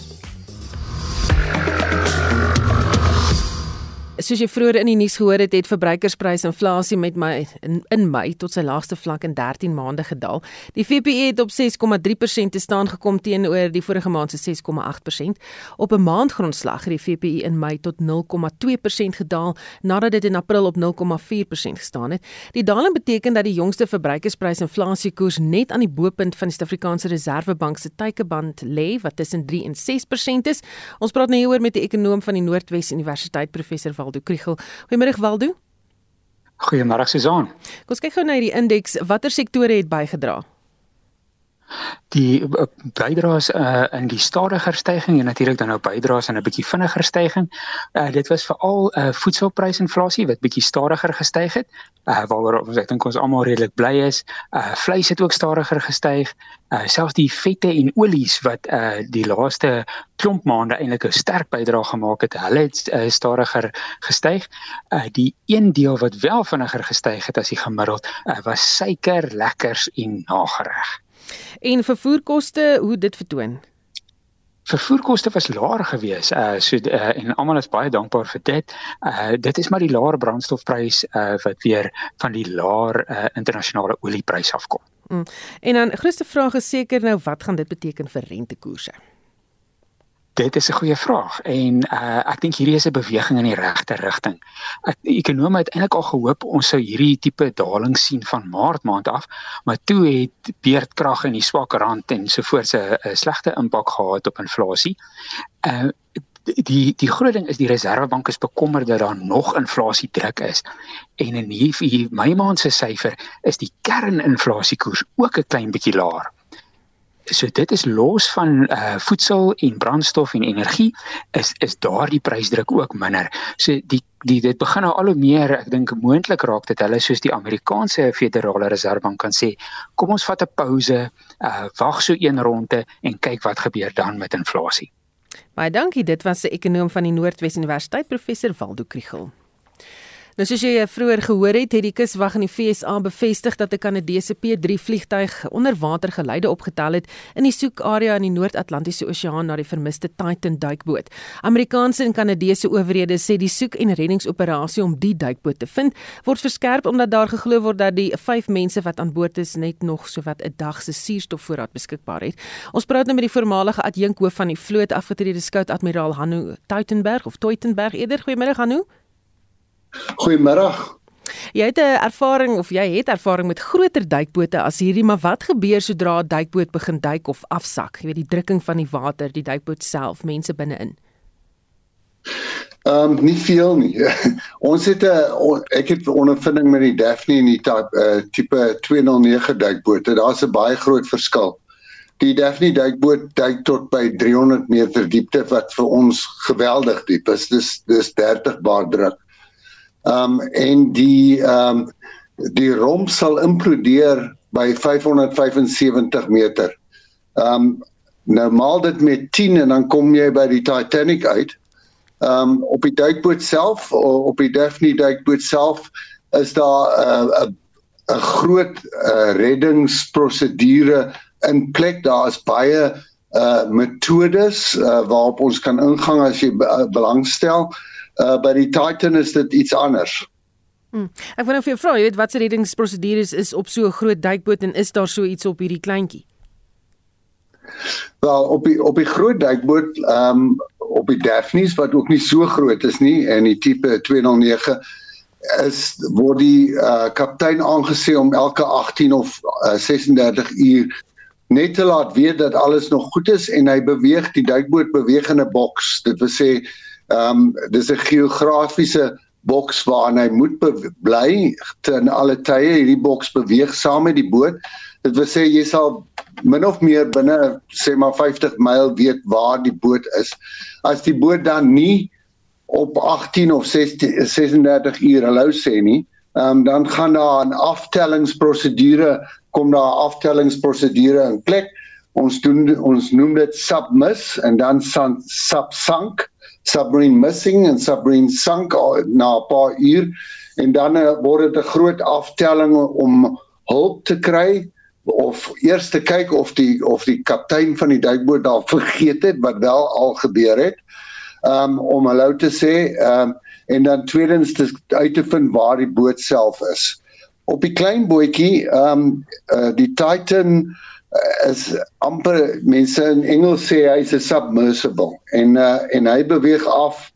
Soos jy vroeër in die nuus gehoor het, het verbruikersprysinflasie met my in, in Mei tot sy laagste vlak in 13 maande gedaal. Die VPE het op 6,3% te staan gekom teenoor die vorige maand se 6,8%. Op 'n maandgrondslag het die VPE in Mei tot 0,2% gedaal nadat dit in April op 0,4% gestaan het. Die daling beteken dat die jongste verbruikersprysinflasiekoers net aan die bo-punt van die Suid-Afrikaanse Reserwebank se teikeband lê wat tussen 3 en 6% is. Ons praat nou hieroor met die ekonom van die Noordwes Universiteit professor Waldo Kriel. Goeiemôre Waldo. Goeiemôre Susan. Kom ons kyk gou na hierdie indeks. Watter sektore het bygedra? Die eh, bydraes uh, in die stadiger stygings en natuurlik dan nou bydraes in 'n bietjie vinniger stygings. Uh, dit was veral uh, voedselprysinflasie wat bietjie stadiger gestyg het. Uh, waaroor ons ek dink ons almal redelik bly is. Uh, vleis het ook stadiger gestyg. Uh, selfs die vette en olies wat uh, die laaste klomp maande eintlik 'n sterk bydrae gemaak het, hulle het uh, stadiger gestyg. Uh, die een deel wat wel vinniger gestyg het as die gemiddeld uh, was suiker, lekkers en nagereg. En vervoerkoste, hoe dit vertoon? Vervoerkoste was laer geweest. Uh so uh, en almal is baie dankbaar vir dit. Uh dit is maar die laer brandstofprys uh wat weer van die laer uh, internasionale oliepryse afkom. Mm. En dan grootste vraag is seker nou wat gaan dit beteken vir rentekoerse? Dit is 'n goeie vraag en uh, ek dink hierdie is 'n beweging in die regte rigting. Ekonome het eintlik al gehoop ons sou hierdie tipe daling sien van Maart maand af, maar toe het beerdkrag en die swak rand en sovoorts 'n slegte impak gehad op inflasie. Uh die die groot ding is die Reserwebank is bekommerd dat daar nog inflasie druk is. En in hierdie Mei maand se syfer is die kerninflasiekoers ook 'n klein bietjie laer. So dit is los van uh voedsel en brandstof en energie is is daardie prysdruk ook minder. So die die dit begin nou al hoe meer ek dink moontlik raak dit hulle soos die Amerikaanse Federale Reservebank kan sê kom ons vat 'n pouse, uh wag so een ronde en kyk wat gebeur dan met inflasie. Baie dankie, dit was 'n ekonom van die Noordwes Universiteit professor Waldo Kriel. Nou soos jy vroeër gehoor het, het die kuswag in die FSA bevestig dat 'n Kanadese P3 vliegtuig onder water geluide opgetel het in die soekarea in die Noord-Atlantiese Oseaan na die vermiste Titan duikboot. Amerikaanse en Kanadese owerhede sê die soek- en reddingsoperasie om die duikboot te vind word verskerp omdat daar geglo word dat die 5 mense wat aan boord is net nog sowat 'n dag se suurstofvoorraad beskikbaar het. Ons praat nou met die voormalige adjunkhoof van die vloot afgetrede skout admiraal Hanno Teutenberg of Teutenberg eerder. Goeiemiddag Hanno. Goeiemôre. Jy het 'n ervaring of jy het ervaring met groter duikbote as hierdie, maar wat gebeur sodra 'n duikboot begin duik of afsak? Jy weet die drukking van die water, die duikboot self, mense binne-in. Ehm um, nie veel nie. ons het 'n ek het ondervinding met die Daphne en die type uh, tipe 209 duikbote. Daar's 'n baie groot verskil. Die Daphne duikboot duik tot by 300 meter diepte wat vir ons geweldig diep is. Dis dis 30 bar druk. Ehm um, en die ehm um, die romp sal implodeer by 575 meter. Ehm um, nou maal dit met 10 en dan kom jy by die Titanic uit. Ehm um, op die duikboot self op die Daphne duikboot self is daar 'n uh, 'n groot uh, reddingsprosedure in plek. Daar is baie uh metodes uh, waarop ons kan ingang as jy uh, belangstel. Uh by die Titan is dit iets anders. Hmm. Ek wil nou vir jou vra, jy weet wat se reddingsprosedures is op so 'n groot duikboot en is daar so iets op hierdie kleintjie? Wel, op die op die groot duikboot, ehm um, op die Daphne's wat ook nie so groot is nie en die tipe 209 is word die uh, kaptein aangesê om elke 18 of uh, 36 uur net te laat weet dat alles nog goed is en hy beweeg die duikboot beweeg in 'n boks. Dit wil sê Ehm um, dis 'n geografiese boks waarin hy moet bly ten alle tye. Hierdie boks beweeg saam met die boot. Dit wil sê jy sal min of meer binne sê maar 50 myl weet waar die boot is. As die boot dan nie op 18 of 16 36 uur hallo sê nie, ehm um, dan gaan daar 'n aftellingsprosedure kom daar 'n aftellingsprosedure in plek. Ons doen ons noem dit submiss en dan subsunk submarine missing en submarine sunk na 'n paar uur en dan uh, word dit 'n groot aftelling om hulp te kry of eers te kyk of die of die kaptein van die duikboot daar vergeet het wat wel al gebeur het um, om hallo te sê um, en dan tweedens te uit te vind waar die boot self is op die klein bootjie um, uh, die Titan is amper mense in Engels sê hy's 'n submersible en uh, en hy beweeg af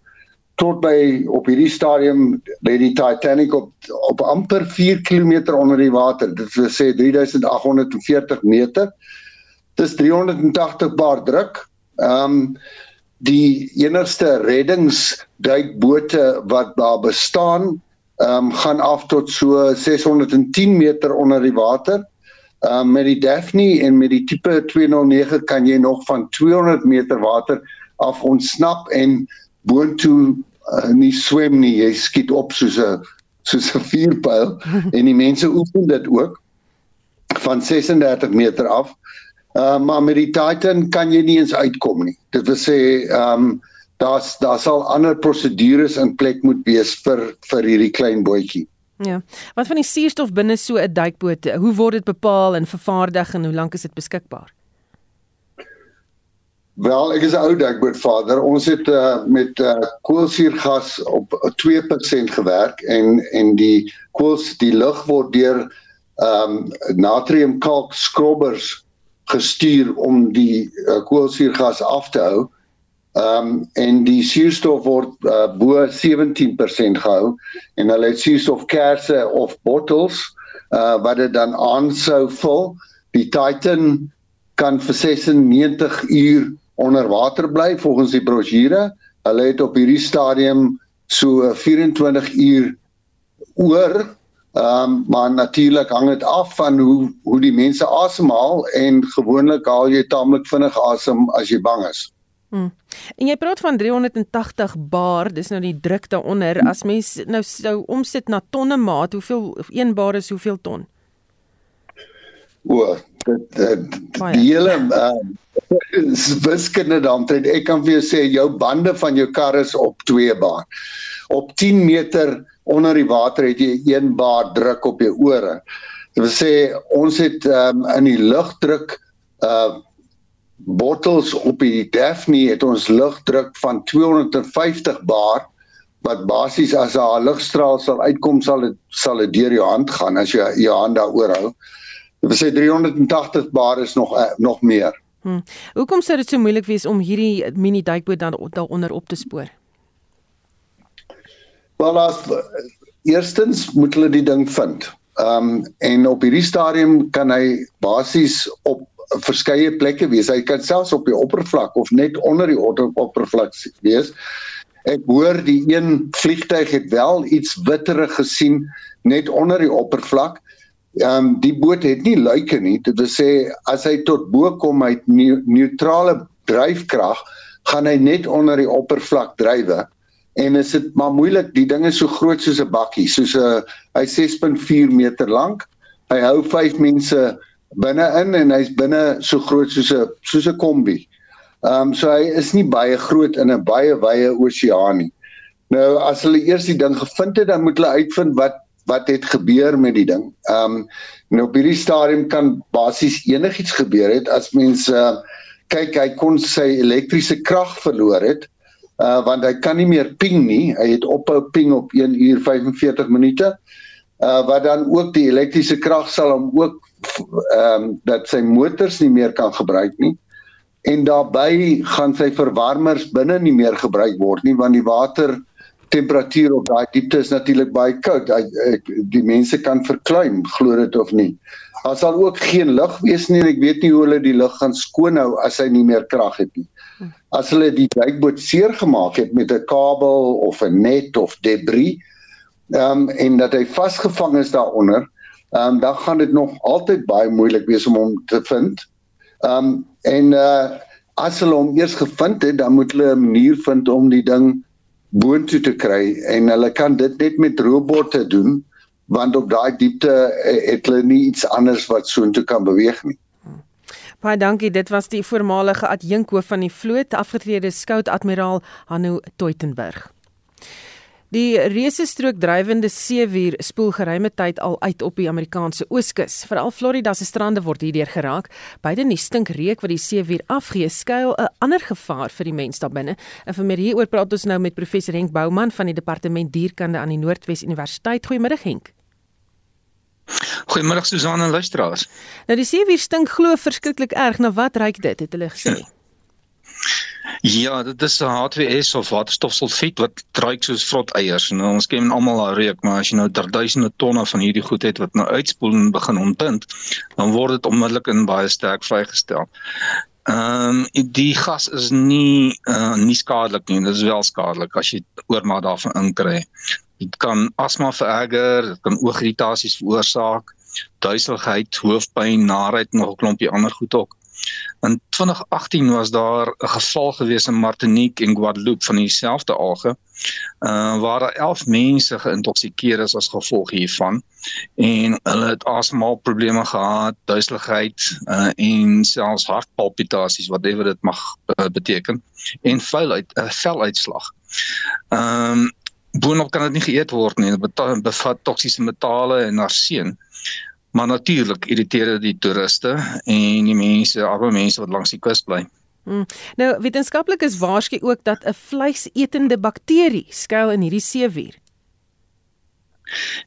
tot by op hierdie stadium lê die Titanic op op amper 4 km onder die water. Dit wil sê 3840 meter. Dis 380 bar druk. Ehm um, die enigste reddingsduikbote wat daar bestaan, ehm um, gaan af tot so 610 meter onder die water. Uh, met die Daphne en met die tipe 209 kan jy nog van 200 meter water af ontsnap en boontoe uh, nie swem nie. Jy skiet op soos 'n soos 'n vuurpyl en die mense oefen dit ook van 36 meter af. Uh, maar met die Titan kan jy nie eens uitkom nie. Dit wil sê ehm um, daar's daar sal ander prosedures in plek moet wees vir vir hierdie klein bootjie. Ja. Wat van die suurstof binne so 'n duikboot? Hoe word dit bepaal en vervaardig en hoe lank is dit beskikbaar? Wel, ek is 'n ou duikbootvader. Ons het uh, met uh, koolsuurgas op 2% gewerk en en die kools die lug word deur ehm um, natriumkalk skrobbers gestuur om die uh, koolsuurgas af te hou. Ehm um, en die suurstof word uh, bo 17% gehou en hulle het suurstofkersse of bottles uh, wat dit dan aan sou vul. Die Titan kan vir 96 uur onder water bly volgens die brosjure. Hulle het op hierdie stadium so 24 uur oor Ehm um, maar natuurlik hang dit af van hoe hoe die mense asemhaal en gewoonlik haal jy taamlik vinnig asem as jy bang is. Hmm. En jy praat van 380 bar, dis nou die druk daaronder. As mens nou sou omsit na tonne maat, hoeveel 1 bar is hoeveel ton? O, dit die hele uh, wiskunde tree ek kan vir jou sê jou bande van jou kar is op 2 bar. Op 10 meter onder die water het jy 1 bar druk op jou ore. Dit wil sê ons het um, in die lugdruk uh bottels op die Daphne het ons lugdruk van 250 bar wat basies as 'n ligstraal sal uitkom sal dit sal dit deur jou hand gaan as jy jou hand daaroor hou. Dit sê 380 bar is nog uh, nog meer. Hm. Hoekom sou dit so moeilik wees om hierdie mini duikboot dan daaronder op te spoor? Wel as eerstens moet hulle die ding vind. Ehm um, en op hierdie stadium kan hy basies op verskeie plekke wees. Hy kan selfs op die oppervlak of net onder die oppervlak wees. Ek hoor die een vliegtyg het wel iets witterig gesien net onder die oppervlak. Ehm um, die boot het nie luike nie. Dit wil sê as hy tot bo kom uit neutrale dryfkrag, gaan hy net onder die oppervlak drywe en is dit maar moeilik die ding is so groot soos 'n bakkie soos 'n hy 6.4 meter lank hy hou 5 mense binne in en hy's binne so groot soos 'n soos 'n kombi ehm um, so hy is nie baie groot in 'n baie wye oseaan nie nou as hulle eers die ding gevind het dan moet hulle uitvind wat wat het gebeur met die ding ehm um, nou op hierdie stadium kan basies enigiets gebeur het as mense uh, kyk hy kon sy elektriese krag verloor het uh want hy kan nie meer ping nie. Hy het ophou ping op 1 uur 45 minute. Uh wat dan ook die elektriese krag sal hom ook ehm um, dat sy motors nie meer kan gebruik nie. En daarbey gaan sy verwarmers binne nie meer gebruik word nie want die water temperatuur op daai diepte is natuurlik baie koud. Die mense kan verkleim, glo dit of nie. Daar sal ook geen lug wees nie en ek weet nie hoe hulle die lug gaan skoonhou as hy nie meer krag het nie as hulle die duikboot seer gemaak het met 'n kabel of 'n net of debris ehm um, en dat hy vasgevang is daaronder, ehm um, dan gaan dit nog altyd baie moeilik wees om hom te vind. Ehm um, en uh as hulle hom eers gevind het, dan moet hulle 'n manier vind om die ding boontoe te kry en hulle kan dit net met robotte doen want op daai diepte eh, het hulle nie iets anders wat soontoe kan beweeg nie. Baie dankie. Dit was die voormalige adjunkhoof van die vloot, afgetrede skout-admiraal Hanno Toitenberg. Die reuse strook drywende seewier spoel geruime tyd al uit op die Amerikaanse ooskus. Veral Florida se strande word hierdeur geraak. Beide die stinkreuk wat die seewier afgee, skuil 'n ander gevaar vir die mens daar binne. En vir meer hieroor praat ons nou met professor Henk Bouman van die Departement Dierkunde aan die Noordwes Universiteit. Goeiemôre Henk. Goeiemôre Susan en luisteraars. Nou die seewier stink glo verskriklik erg. Nou wat ruik dit? Het hulle gesê? Ja, dit is 'n H2S of waterstofsulfiet wat ruik soos vrot eiers. Nou ons ken almal al reuk, maar as jy nou duisende tonne van hierdie goed het wat nou uitspoel en begin ontbind, dan word dit onmiddellik in baie sterk vrygestel. Ehm um, die gas is nie uh, nie skadelik nie, dit is wel skadelik as jy oormaat daarvan inkry. Dit kan asma vererger, dit kan oogirritasies veroorsaak, duiseligheid, hoofpyn, narigheid en nog 'n klompie ander goed ook. In 2018 was daar 'n geval gewees in Martinique en Guadeloupe van dieselfde alge, uh waar 11 mense geïntoksikeer is as gevolg hiervan en hulle het asemhalingprobleme gehad, duiseligheid uh en selfs hartpalpitasies whatever dit mag uh, beteken en vuilheid, 'n uh, veluitslag. Ehm um, boonop kan dit nie geëet word nie. Dit bevat toksiese metale en arseen. Maar natuurlik irriteer dit die toeriste en die mense, arme mense wat langs die kus bly. Hmm. Nou, wetenskaplik is waarskynlik ook dat 'n vleisetende bakterie skuil in hierdie seewier.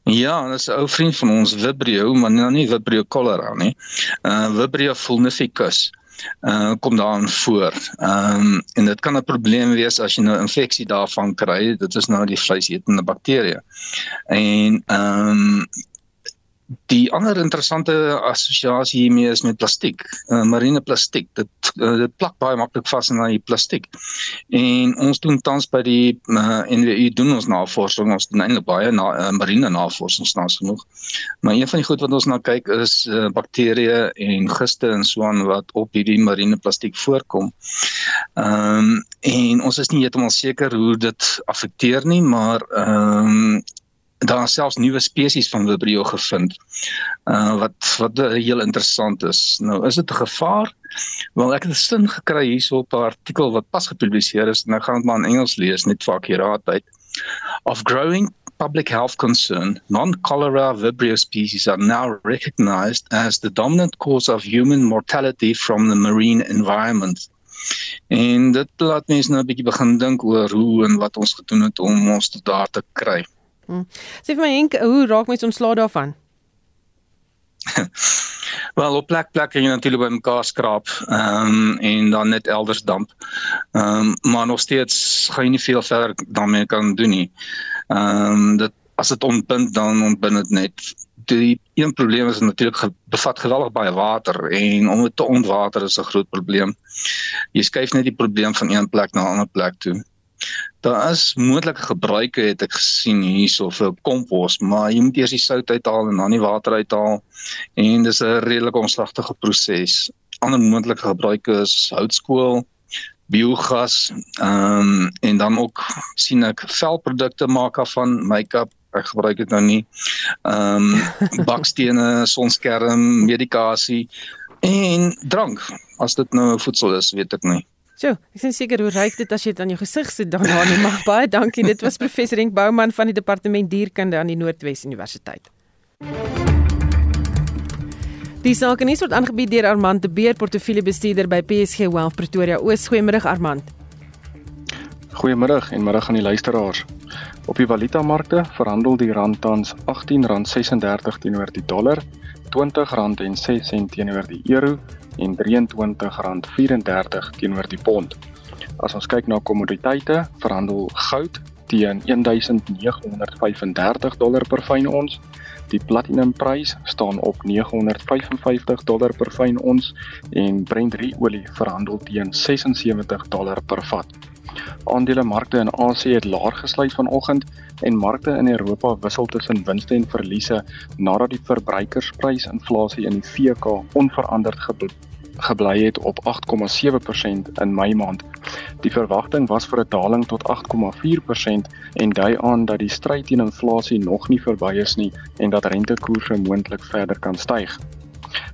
Ja, dit is 'n ou vriend van ons, Vibrio, maar nou nie Vibrio cholera nie. Uh Vibrio fulnificus uh kom daarin voor. Ehm um, en dit kan 'n probleem wees as jy nou infeksie daarvan kry. Dit is nou die vleisetende bakterieë. En ehm um, Die ander interessante assosiasie hiermee is met plastiek, uh, marine plastiek. Dit uh, dit plak baie maklik vas aan die plastiek. En ons doen tans by die uh, NWU doen ons navorsing, ons doen eintlik baie na, uh, marine navorsing snaaks genoeg. Maar een van die goed wat ons na kyk is uh, bakterieë en giste en so aan wat op hierdie marine plastiek voorkom. Ehm um, en ons is nie heeltemal seker hoe dit affekteer nie, maar ehm um, daar selfs nuwe spesies van vibrio gevind. Uh wat wat heel interessant is. Nou is dit 'n gevaar? Wel ek het 'n sin gekry hierso op 'n artikel wat pas gepubliseer is en ek gaan dit maar in Engels lees net vir akkuraatheid. Of growing public health concern, non-cholera vibrio species are now recognized as the dominant cause of human mortality from the marine environment. En dit laat mense nou 'n bietjie begin dink oor hoe en wat ons gedoen het om ons tot daar te kry. Hmm. Sê vir my Henk, hoe raak mense ontslae daarvan? Wel op plek plek kan jy natuurlik by mekaar skraap ehm um, en dan net elders damp. Ehm um, maar nog steeds gaan jy nie veel verder daarmee kan doen nie. Ehm um, dit as dit ontbind dan ontbind dit net. Die een probleem is natuurlik bevat geweldig baie water en om dit te ontwater is 'n groot probleem. Jy skuif net die probleem van een plek na 'n ander plek toe. Daar is moontlike gebruike het ek gesien hierso vir kompos, maar jy moet eers die sout uithaal en dan die water uithaal en dis 'n redelike omslagtige proses. Ander moontlike gebruike is houtskool, biogas, ehm um, en dan ook sien ek velprodukte maak af van make-up ek gebruik dit nou nie. Ehm um, bakstene, sonskerm, medikasie en drank. As dit nou voedsel is, weet ek nie. So, ek sien seker hoe ryk dit as jy dit aan jou gesig sit daarna nie mag baie dankie. Dit was professor Henk Bouman van die departement dierkunde aan die Noordwes Universiteit. Die saak is word aangebied deur Armand de Beer, portefeuljebestuurder by PSG Wealth Pretoria. Oos, goeiemôre Armand. Goeiemôre en môre aan die luisteraars. Op die valutamarkte verhandel die rand tans R18.36 teenoor die dollar, R20.06 teenoor die euro en R23.34 teenoor die pond. As ons kyk na kommoditeite, verhandel goud teen 1935 dollar per fyn ons. Die platinumprys staan op 955 dollar per fyn ons en Brent olie verhandel teen 76 dollar per vat. Aandelemarkte in Asië het laag gesluit vanoggend en markte in Europa wissel tussen winste en verliese nadat die verbruikersprysinflasie in die VK onveranderd gebly het op 8,7% in Mei maand. Die verwagting was vir 'n daling tot 8,4% en dui aan dat die stryd teen inflasie nog nie verby is nie en dat rentekoerse moontlik verder kan styg.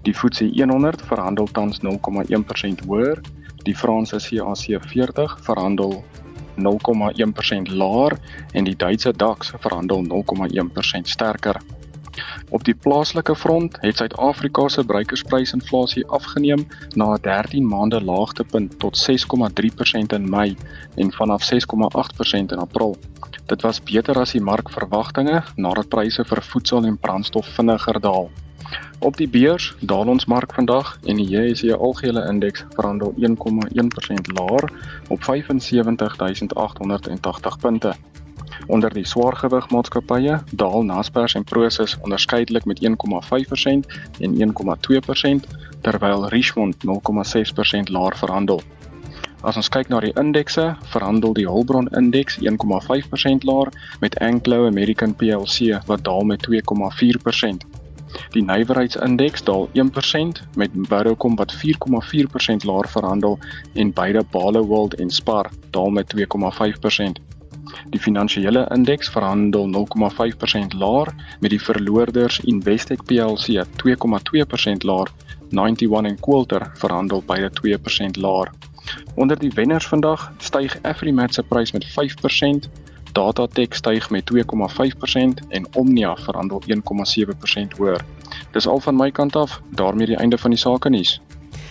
Die FTSE 100 verhandel tans 0,1% hoër. Die Franse CAC 40 verhandel 0,1% laer en die Duitse DAX verhandel 0,1% sterker. Op die plaaslike front het Suid-Afrika se bruikersprysinflasie afgeneem na 'n 13 maande laagtepunt tot 6,3% in Mei en vanaf 6,8% in April. Dit was beter as die markverwagtinge nadat pryse vir voedsel en brandstof vinniger daal. Op die beurs daal ons mark vandag en die JSE algehele indeks verhandel 1,1% laer op 75880 punte. Onder die swaargewig maatskappye daal Naspers en Prosus onderskeidelik met 1,5% en 1,2% terwyl Richmond 0,6% laer verhandel. As ons kyk na die indekse, verhandel die Hulbron indeks 1,5% laer met Anglo American plc wat daal met 2,4%. Die nywerheidsindeks daal 1% met Vodacom wat 4,4% laer verhandel en beide Barloworld en Spar daal met 2,5%. Die finansiële indeks verhandel 0,5% laer met die verloorders Investec plc 2,2% laer. 91 en Quilter verhandel beide 2% laer. Onder die wenners vandag styg Afrimat se prys met 5%, Datatech styg met 2,5% en Omnia verhandel 1,7% hoër. Dis al van my kant af, daarmee die einde van die sake nuus.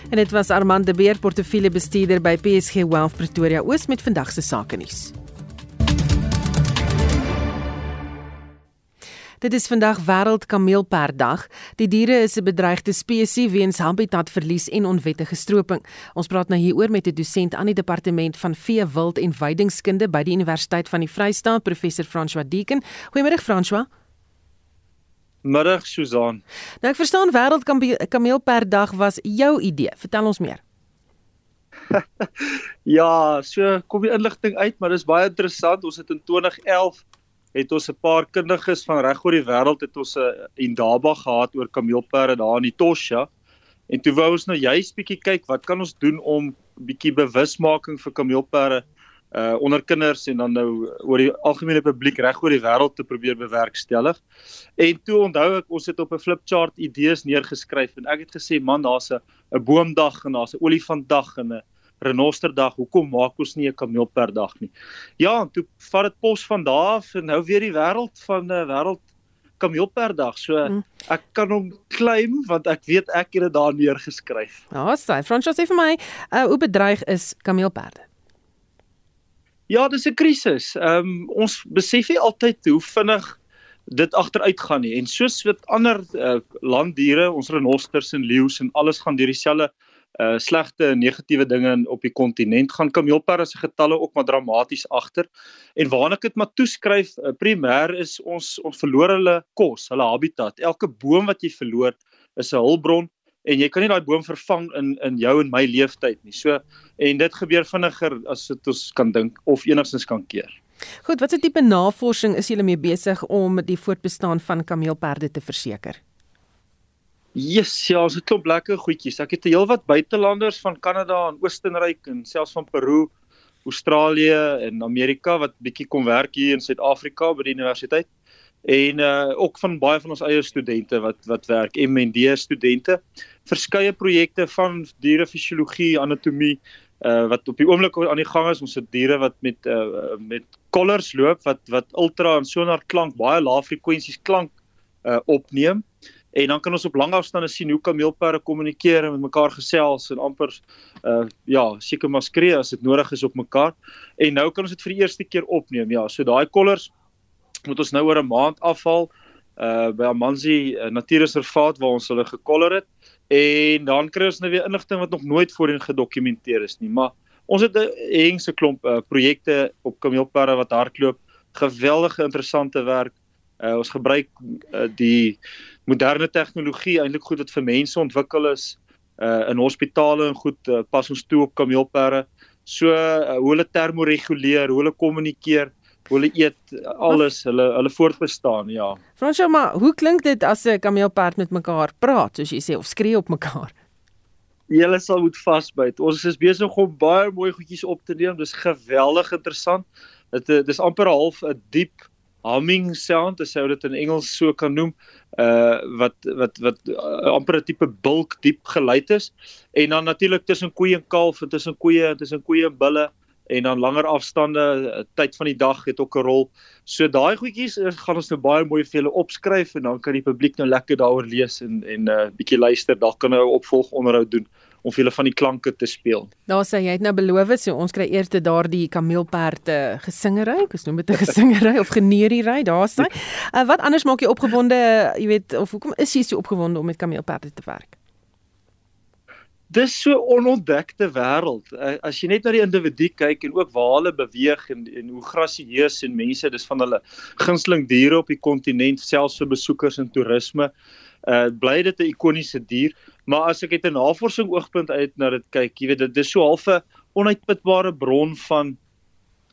En dit was Armand de Beer, portefeuljebestuurder by PSG Wealth Pretoria Oos met vandag se sake nuus. Dit is vandag wêreld kameelperddag. Die diere is 'n bedreigde spesies weens habitatverlies en onwettige stroping. Ons praat nou hieroor met 'n dosent aan die departement van vee, wild en weidingskunde by die Universiteit van die Vrystaat, professor François Deeken. Goeiemôre François. Middag Susan. Nou ek verstaan wêreld kameelperddag was jou idee. Vertel ons meer. ja, so kom die inligting uit, maar dis baie interessant. Ons het in 2011 het ons 'n paar kundiges van reg oor die wêreld het ons 'n indaba gehad oor kameelperde daar in Tosha. En toe wou ons nou juist bietjie kyk wat kan ons doen om bietjie bewusmaking vir kameelperde uh onder kinders en dan nou oor die algemene publiek reg oor die wêreld te probeer bewerkstellig. En toe onthou ek ons het op 'n flipchart idees neergeskryf en ek het gesê man daar's 'n 'n boomdag en daar's 'n olifantdag en 'n renosterdag, hoekom maak ons nie 'n kameelperddag nie? Ja, en toe vat dit pos van daar af en nou weer die wêreld van 'n uh, wêreld kameelperddag. So mm. ek kan hom claim want ek weet ek het dit daar neergeskryf. Ja, sê Fransjo sê vir my, uh, hoe bedreig is kameelperde? Ja, dis 'n krisis. Ehm um, ons besef nie altyd hoe vinnig dit agteruit gaan nie en soos met ander uh, landdiere, ons renosters en leeu's en alles gaan deur dieselfde uh slegte en negatiewe dinge op die kontinent gaan kameelperde se getalle ook maar dramaties agter. En waarna ek dit maar toeskryf, uh, primêr is ons ons verloor hulle kos, hulle habitat. Elke boom wat jy verloor is 'n hulpbron en jy kan nie daai boom vervang in in jou en my lewenstyd nie. So en dit gebeur vinniger as dit ons kan dink of enigstens kan keer. Goed, watse tipe navorsing is julle mee besig om die voortbestaan van kameelperde te verseker? Yes, ja, ons het klop lekker goedjies. Ek het 'n heelwat buitelanders van Kanada en Oostenryk en selfs van Peru, Australië en Amerika wat bietjie kom werk hier in Suid-Afrika by die universiteit. En uh ook van baie van ons eie studente wat wat werk, MND studente. Verskeie projekte van dierefisiologie, anatomie uh wat op die oomblik aan die gang is. Ons het diere wat met uh met collars loop wat wat ultra en sonar klank, baie lae frekwensies klank uh opneem en dan kan ons op lang afstande sien hoe kameelperde kommunikeer en met mekaar gesels en amper uh ja, seker maar skree as dit nodig is op mekaar. En nou kan ons dit vir die eerste keer opneem. Ja, so daai kollers moet ons nou oor 'n maand afhaal uh by Amanzi uh, Natuurreservaat waar ons hulle gekoller het en dan kry ons nou weer inligting wat nog nooit voorheen gedokumenteer is nie. Maar ons het 'n hengse klomp uh, projekte op kameelperde wat hardloop. Geweldige interessante werk. Uh, ons gebruik uh, die moderne tegnologie eintlik goed wat vir mense ontwikkel is uh, in hospitale en goed uh, pas ons toe op kameelperde. So uh, hoe hulle termoreguleer, hoe hulle kommunikeer, hoe hulle eet, alles, hulle hulle voortbestaan, ja. Fransjo, maar hoe klink dit as 'n kameelperd met mekaar praat, soos jy sê of skree op mekaar? Julle sal moet vasbyt. Ons is besig om baie mooi goedjies op te neem. Dis geweldig interessant. Dit dis amper half 'n diep humming sound as sou dit in Engels so kan noem uh wat wat wat uh, amper 'n tipe bulk diep geluid is en dan natuurlik tussen koeie en kalf en tussen koeie tussen koeie en bulle en dan langer afstande uh, tyd van die dag het ook 'n rol. So daai goedjies uh, gaan ons nou baie mooi vir julle opskryf en dan kan die publiek nou lekker daaroor lees en en 'n uh, bietjie luister. Dalk kan hulle 'n opvolg onderhoud doen om vir hulle van die klanke te speel. Daar sê jy het nou beloof so ons kry eers te daardie kameelperde gesingery, ek noem dit 'n gesingery of geneeriery, daar sê. Uh, wat anders maak jy opgewonde, jy weet, of hoekom is jy so opgewonde om met kameelperde te werk? Dis so onontdekte wêreld. Uh, as jy net na die individu kyk en ook waar hulle beweeg en en hoe grasieus en mense, dis van hulle gunsteling diere op die kontinent, selfs vir besoekers en toerisme. Uh bly dit 'n ikoniese dier, maar as ek uit 'n navorsing oogpunt uit na dit kyk, jy weet dit is so half 'n onuitputbare bron van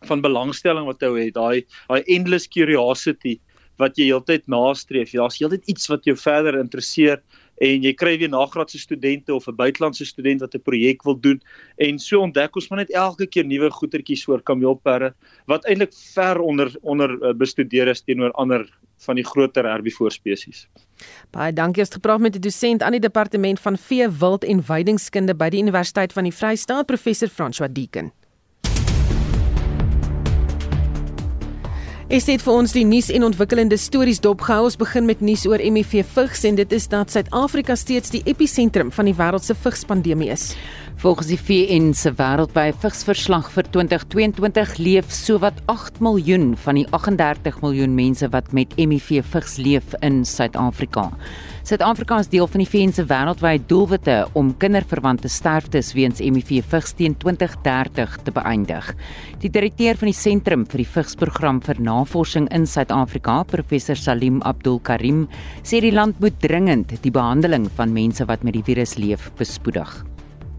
van belangstelling wat jy het, daai daai endless curiosity wat jy heeltyd nastreef. Daar's heeltyd iets wat jou verder interesseer en jy kry weer nagraadse studente of 'n buitelandse student wat 'n projek wil doen en so ontdek ons maar net elke keer nuwe goetertjies oor kameelperde wat eintlik ver onder onder uh, bestudeer is teenoor ander van die groter herbivore spesies. Baie dankie het gepraat met die dosent aan die departement van vee, wild en weidingskunde by die Universiteit van die Vrystaat, professor François Deeken. Is dit vir ons die nuus en ontwikkelende stories dopgehou. Ons begin met nuus oor HIV vigs en dit is dat Suid-Afrika steeds die episentrum van die wêreld se vigspandemie is. Volgens die VN se wêreldwye vigsverslag vir 2022 leef sowat 8 miljoen van die 38 miljoen mense wat met HIV vigs leef in Suid-Afrika. Suid-Afrika is deel van die VN se wêreldwye doelwitte om kinderverwante sterftes weens HIV vigs teen 2030 te beëindig. Die direkteur van die Sentrum vir die Vigsprogram vir Navorsing in Suid-Afrika, professor Salim Abdul Karim, sê die land moet dringend die behandeling van mense wat met die virus leef bespoedig.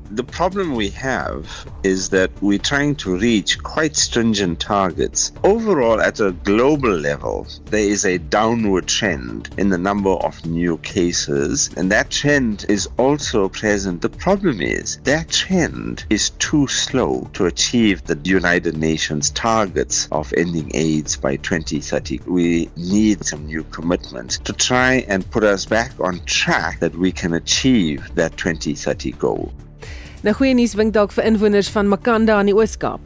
The problem we have is that we're trying to reach quite stringent targets. Overall, at a global level, there is a downward trend in the number of new cases, and that trend is also present. The problem is that trend is too slow to achieve the United Nations targets of ending AIDS by 2030. We need some new commitments to try and put us back on track that we can achieve that 2030 goal. Nou goeie nuus wink dalk vir inwoners van Makanda in die Oos-Kaap.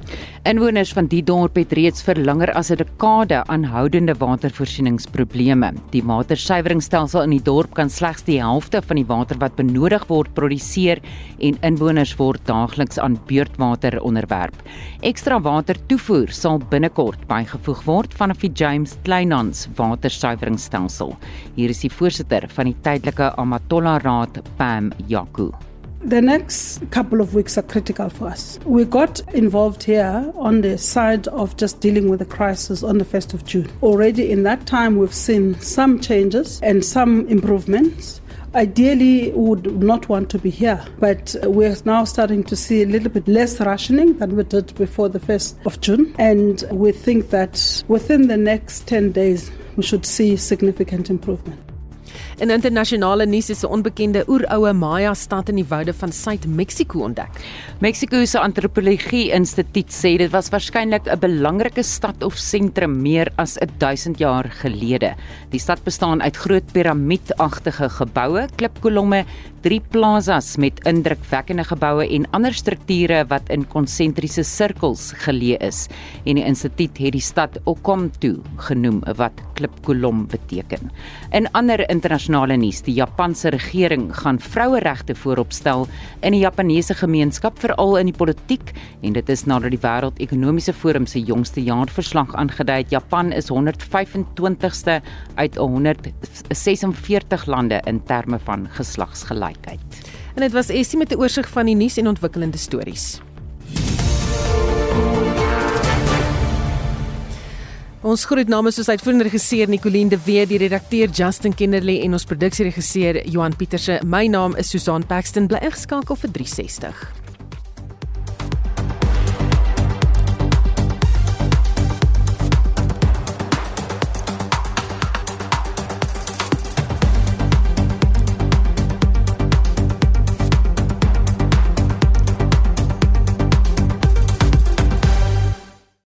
Inwoners van die dorp het reeds vir langer as 'n dekade aanhoudende watervoorsieningsprobleme. Die watersuiweringstelsel in die dorp kan slegs die helfte van die water wat benodig word produseer en inwoners word daagliks aan beurtwater onderwerp. Ekstra water toevoer sal binnekort bygevoeg word vanaf die James Kleinhans watersuiweringstelsel. Hier is die voorsitter van die tydelike Amatola Raad, Pam Jaku. The next couple of weeks are critical for us. We got involved here on the side of just dealing with the crisis on the 1st of June. Already in that time, we've seen some changes and some improvements. Ideally, we would not want to be here, but we're now starting to see a little bit less rationing than we did before the 1st of June. And we think that within the next 10 days, we should see significant improvement. In internasionale nuus is 'n onbekende oeroue Maya stad in die woude van Suid-Mexiko ontdek. Mexiko se antropologie instituut sê dit was waarskynlik 'n belangrike stad of sentrum meer as 1000 jaar gelede. Die stad bestaan uit groot piramiedagtige geboue, klipkolomme, drie plazas met indrukwekkende geboue en ander strukture wat in konsentriese sirkels geleë is. En die instituut het die stad Okomtu genoem wat klipkolom beteken. In ander internasionale nuus, die Japanse regering gaan vroueregte vooropstel in die Japaneese gemeenskap veral in die politiek en dit is nadat die wêreldekonomiese forum se jongste jaarverslag aangedui het Japan is 125ste uit 146 lande in terme van geslagsgelykheid. En dit was Essie met 'n oorsig van die nuus en ontwikkelende stories. Ons groet namens ons uitvoerende regisseur Nicoline de Wet, die redakteur Justin Kennerly en ons produksieregisseur Johan Pieterse. My naam is Susan Paxton. Bly ingeskakel vir 360.